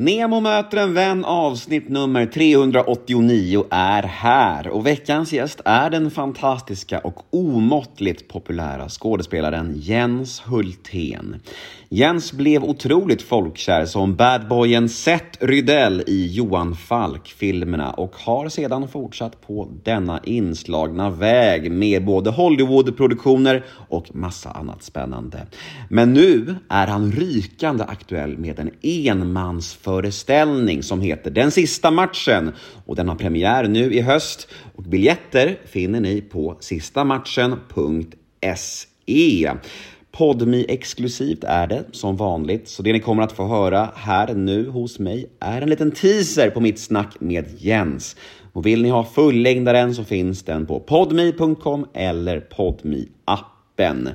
Nemo möter en vän avsnitt nummer 389 är här och veckans gäst är den fantastiska och omåttligt populära skådespelaren Jens Hultén. Jens blev otroligt folkkär som badboyen Seth Rydell i Johan Falk-filmerna och har sedan fortsatt på denna inslagna väg med både Hollywood-produktioner och massa annat spännande. Men nu är han rykande aktuell med en enmansfilm föreställning som heter Den sista matchen och den har premiär nu i höst och biljetter finner ni på sistamatchen.se. Podmi exklusivt är det som vanligt, så det ni kommer att få höra här nu hos mig är en liten teaser på mitt snack med Jens. Och vill ni ha fullängdaren så finns den på podmi.com eller podmi appen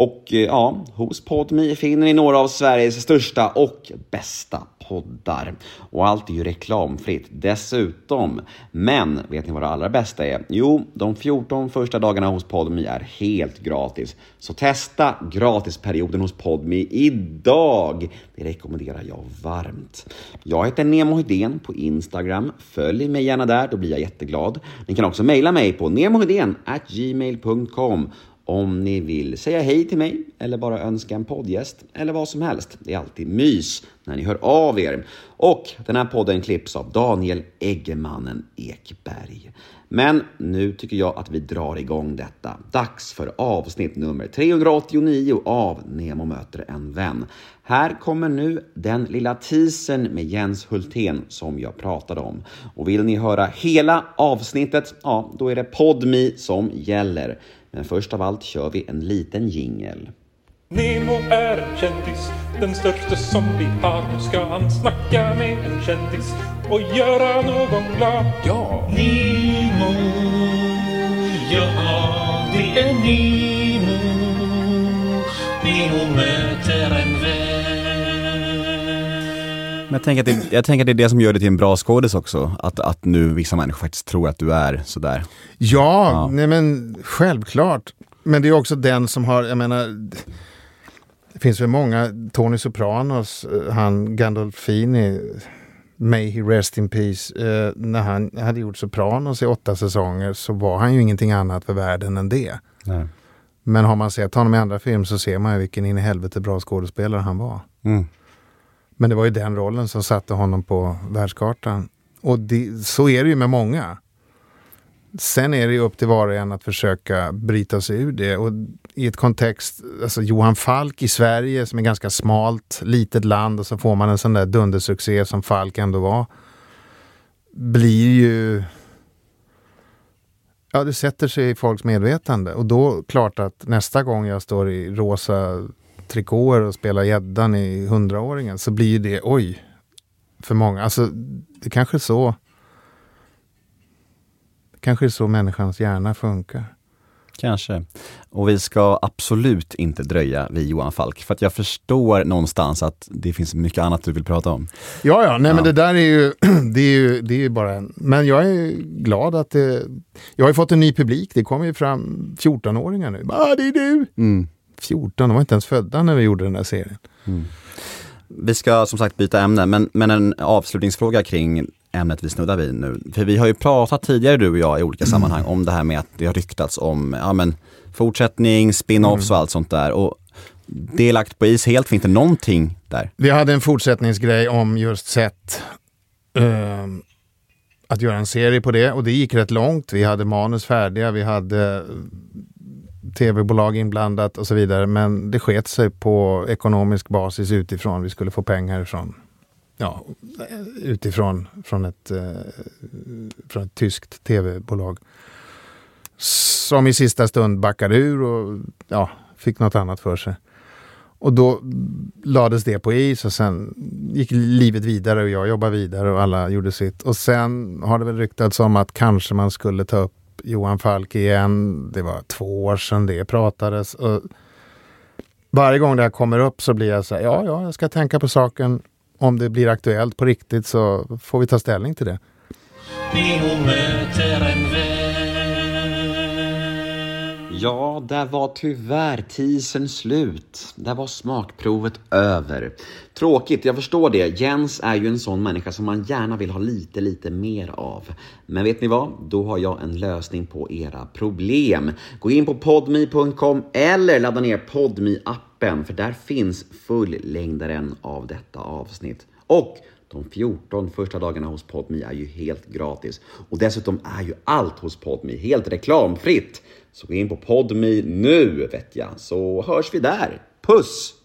och eh, ja, hos Podmi finner ni några av Sveriges största och bästa poddar. Och allt är ju reklamfritt dessutom. Men vet ni vad det allra bästa är? Jo, de 14 första dagarna hos Podmi är helt gratis. Så testa gratisperioden hos Podmi idag. Det rekommenderar jag varmt. Jag heter Nemo Hedén på Instagram. Följ mig gärna där, då blir jag jätteglad. Ni kan också mejla mig på gmail.com om ni vill säga hej till mig eller bara önska en poddgäst eller vad som helst. Det är alltid mys när ni hör av er. Och den här podden klipps av Daniel Eggemannen Ekberg. Men nu tycker jag att vi drar igång detta. Dags för avsnitt nummer 389 av Nemo möter en vän. Här kommer nu den lilla teasern med Jens Hultén som jag pratade om. Och vill ni höra hela avsnittet, ja, då är det Podmi som gäller. Men först av allt kör vi en liten jingel. Nemo är en kändis, den största som vi har. Nu ska han snacka med en kändis och göra någon glad. Ja! Nemo, ja det är Nemo. Nemo möter en vän. Men jag tänker, att det, jag tänker att det är det som gör dig till en bra skådis också. Att, att nu vissa människor faktiskt tror att du är sådär. Ja, Ja. Nej, men självklart. Men det är också den som har, jag menar, det finns väl många, Tony Sopranos, eh, han Gandolfini, May he rest in peace, eh, när han hade gjort Sopranos i åtta säsonger så var han ju ingenting annat för världen än det. Nej. Men har man sett honom i andra film så ser man ju vilken in i helvete bra skådespelare han var. Mm. Men det var ju den rollen som satte honom på världskartan. Och det, så är det ju med många. Sen är det ju upp till var och en att försöka bryta sig ur det. Och i ett kontext, alltså Johan Falk i Sverige som är ganska smalt, litet land och så får man en sån där dundersuccé som Falk ändå var. Blir ju... Ja, det sätter sig i folks medvetande. Och då klart att nästa gång jag står i rosa trikåer och spelar gäddan i hundraåringen så blir det oj. För många. Alltså det kanske är så. Kanske är så människans hjärna funkar. Kanske. Och vi ska absolut inte dröja vid Johan Falk, för att jag förstår någonstans att det finns mycket annat du vill prata om. Ja, ja, nej Ja. men det där är ju, det är ju, det är ju bara en, men jag är glad att det, jag har ju fått en ny publik, det kommer ju fram 14-åringar nu. Ah, det är du! Mm. 14, de var inte ens födda när vi gjorde den där serien. Vi ska som sagt byta ämne, men, men en avslutningsfråga kring ämnet vi snuddar vid nu. För vi har ju pratat tidigare du och jag i olika sammanhang om det här med att det har ryktats om ja, men, fortsättning, spin-offs och allt sånt där. Och det är lagt på is helt, finns det någonting där? Vi hade en fortsättningsgrej om just sätt ehm, att göra en serie på det och det gick rätt långt. Vi hade manus färdiga, vi hade tv-bolag inblandat och så vidare. Men det sket sig på ekonomisk basis utifrån. Vi skulle få pengar från, ja, utifrån från ett, eh, från ett tyskt tv-bolag. Som i sista stund backade ur och ja, fick något annat för sig. Och då lades det på is och sen gick livet vidare och jag jobbade vidare och alla gjorde sitt. Och sen har det väl ryktats om att kanske man skulle ta upp Johan Falk igen. Det var två år sedan det pratades. Och varje gång det här kommer upp så blir jag så här, ja, ja, jag ska tänka på saken. Om det blir aktuellt på riktigt så får vi ta ställning till det. Ja, där var tyvärr teasern slut. Där var smakprovet över. Tråkigt, jag förstår det. Jens är ju en sån människa som man gärna vill ha lite, lite mer av. Men vet ni vad? Då har jag en lösning på era problem. Gå in på podme.com eller ladda ner podme appen för där finns fullängdaren av detta avsnitt. Och de 14 första dagarna hos Podme är ju helt gratis. Och dessutom är ju allt hos Podme helt reklamfritt. Så gå in på Podme nu vet jag, så hörs vi där. Puss!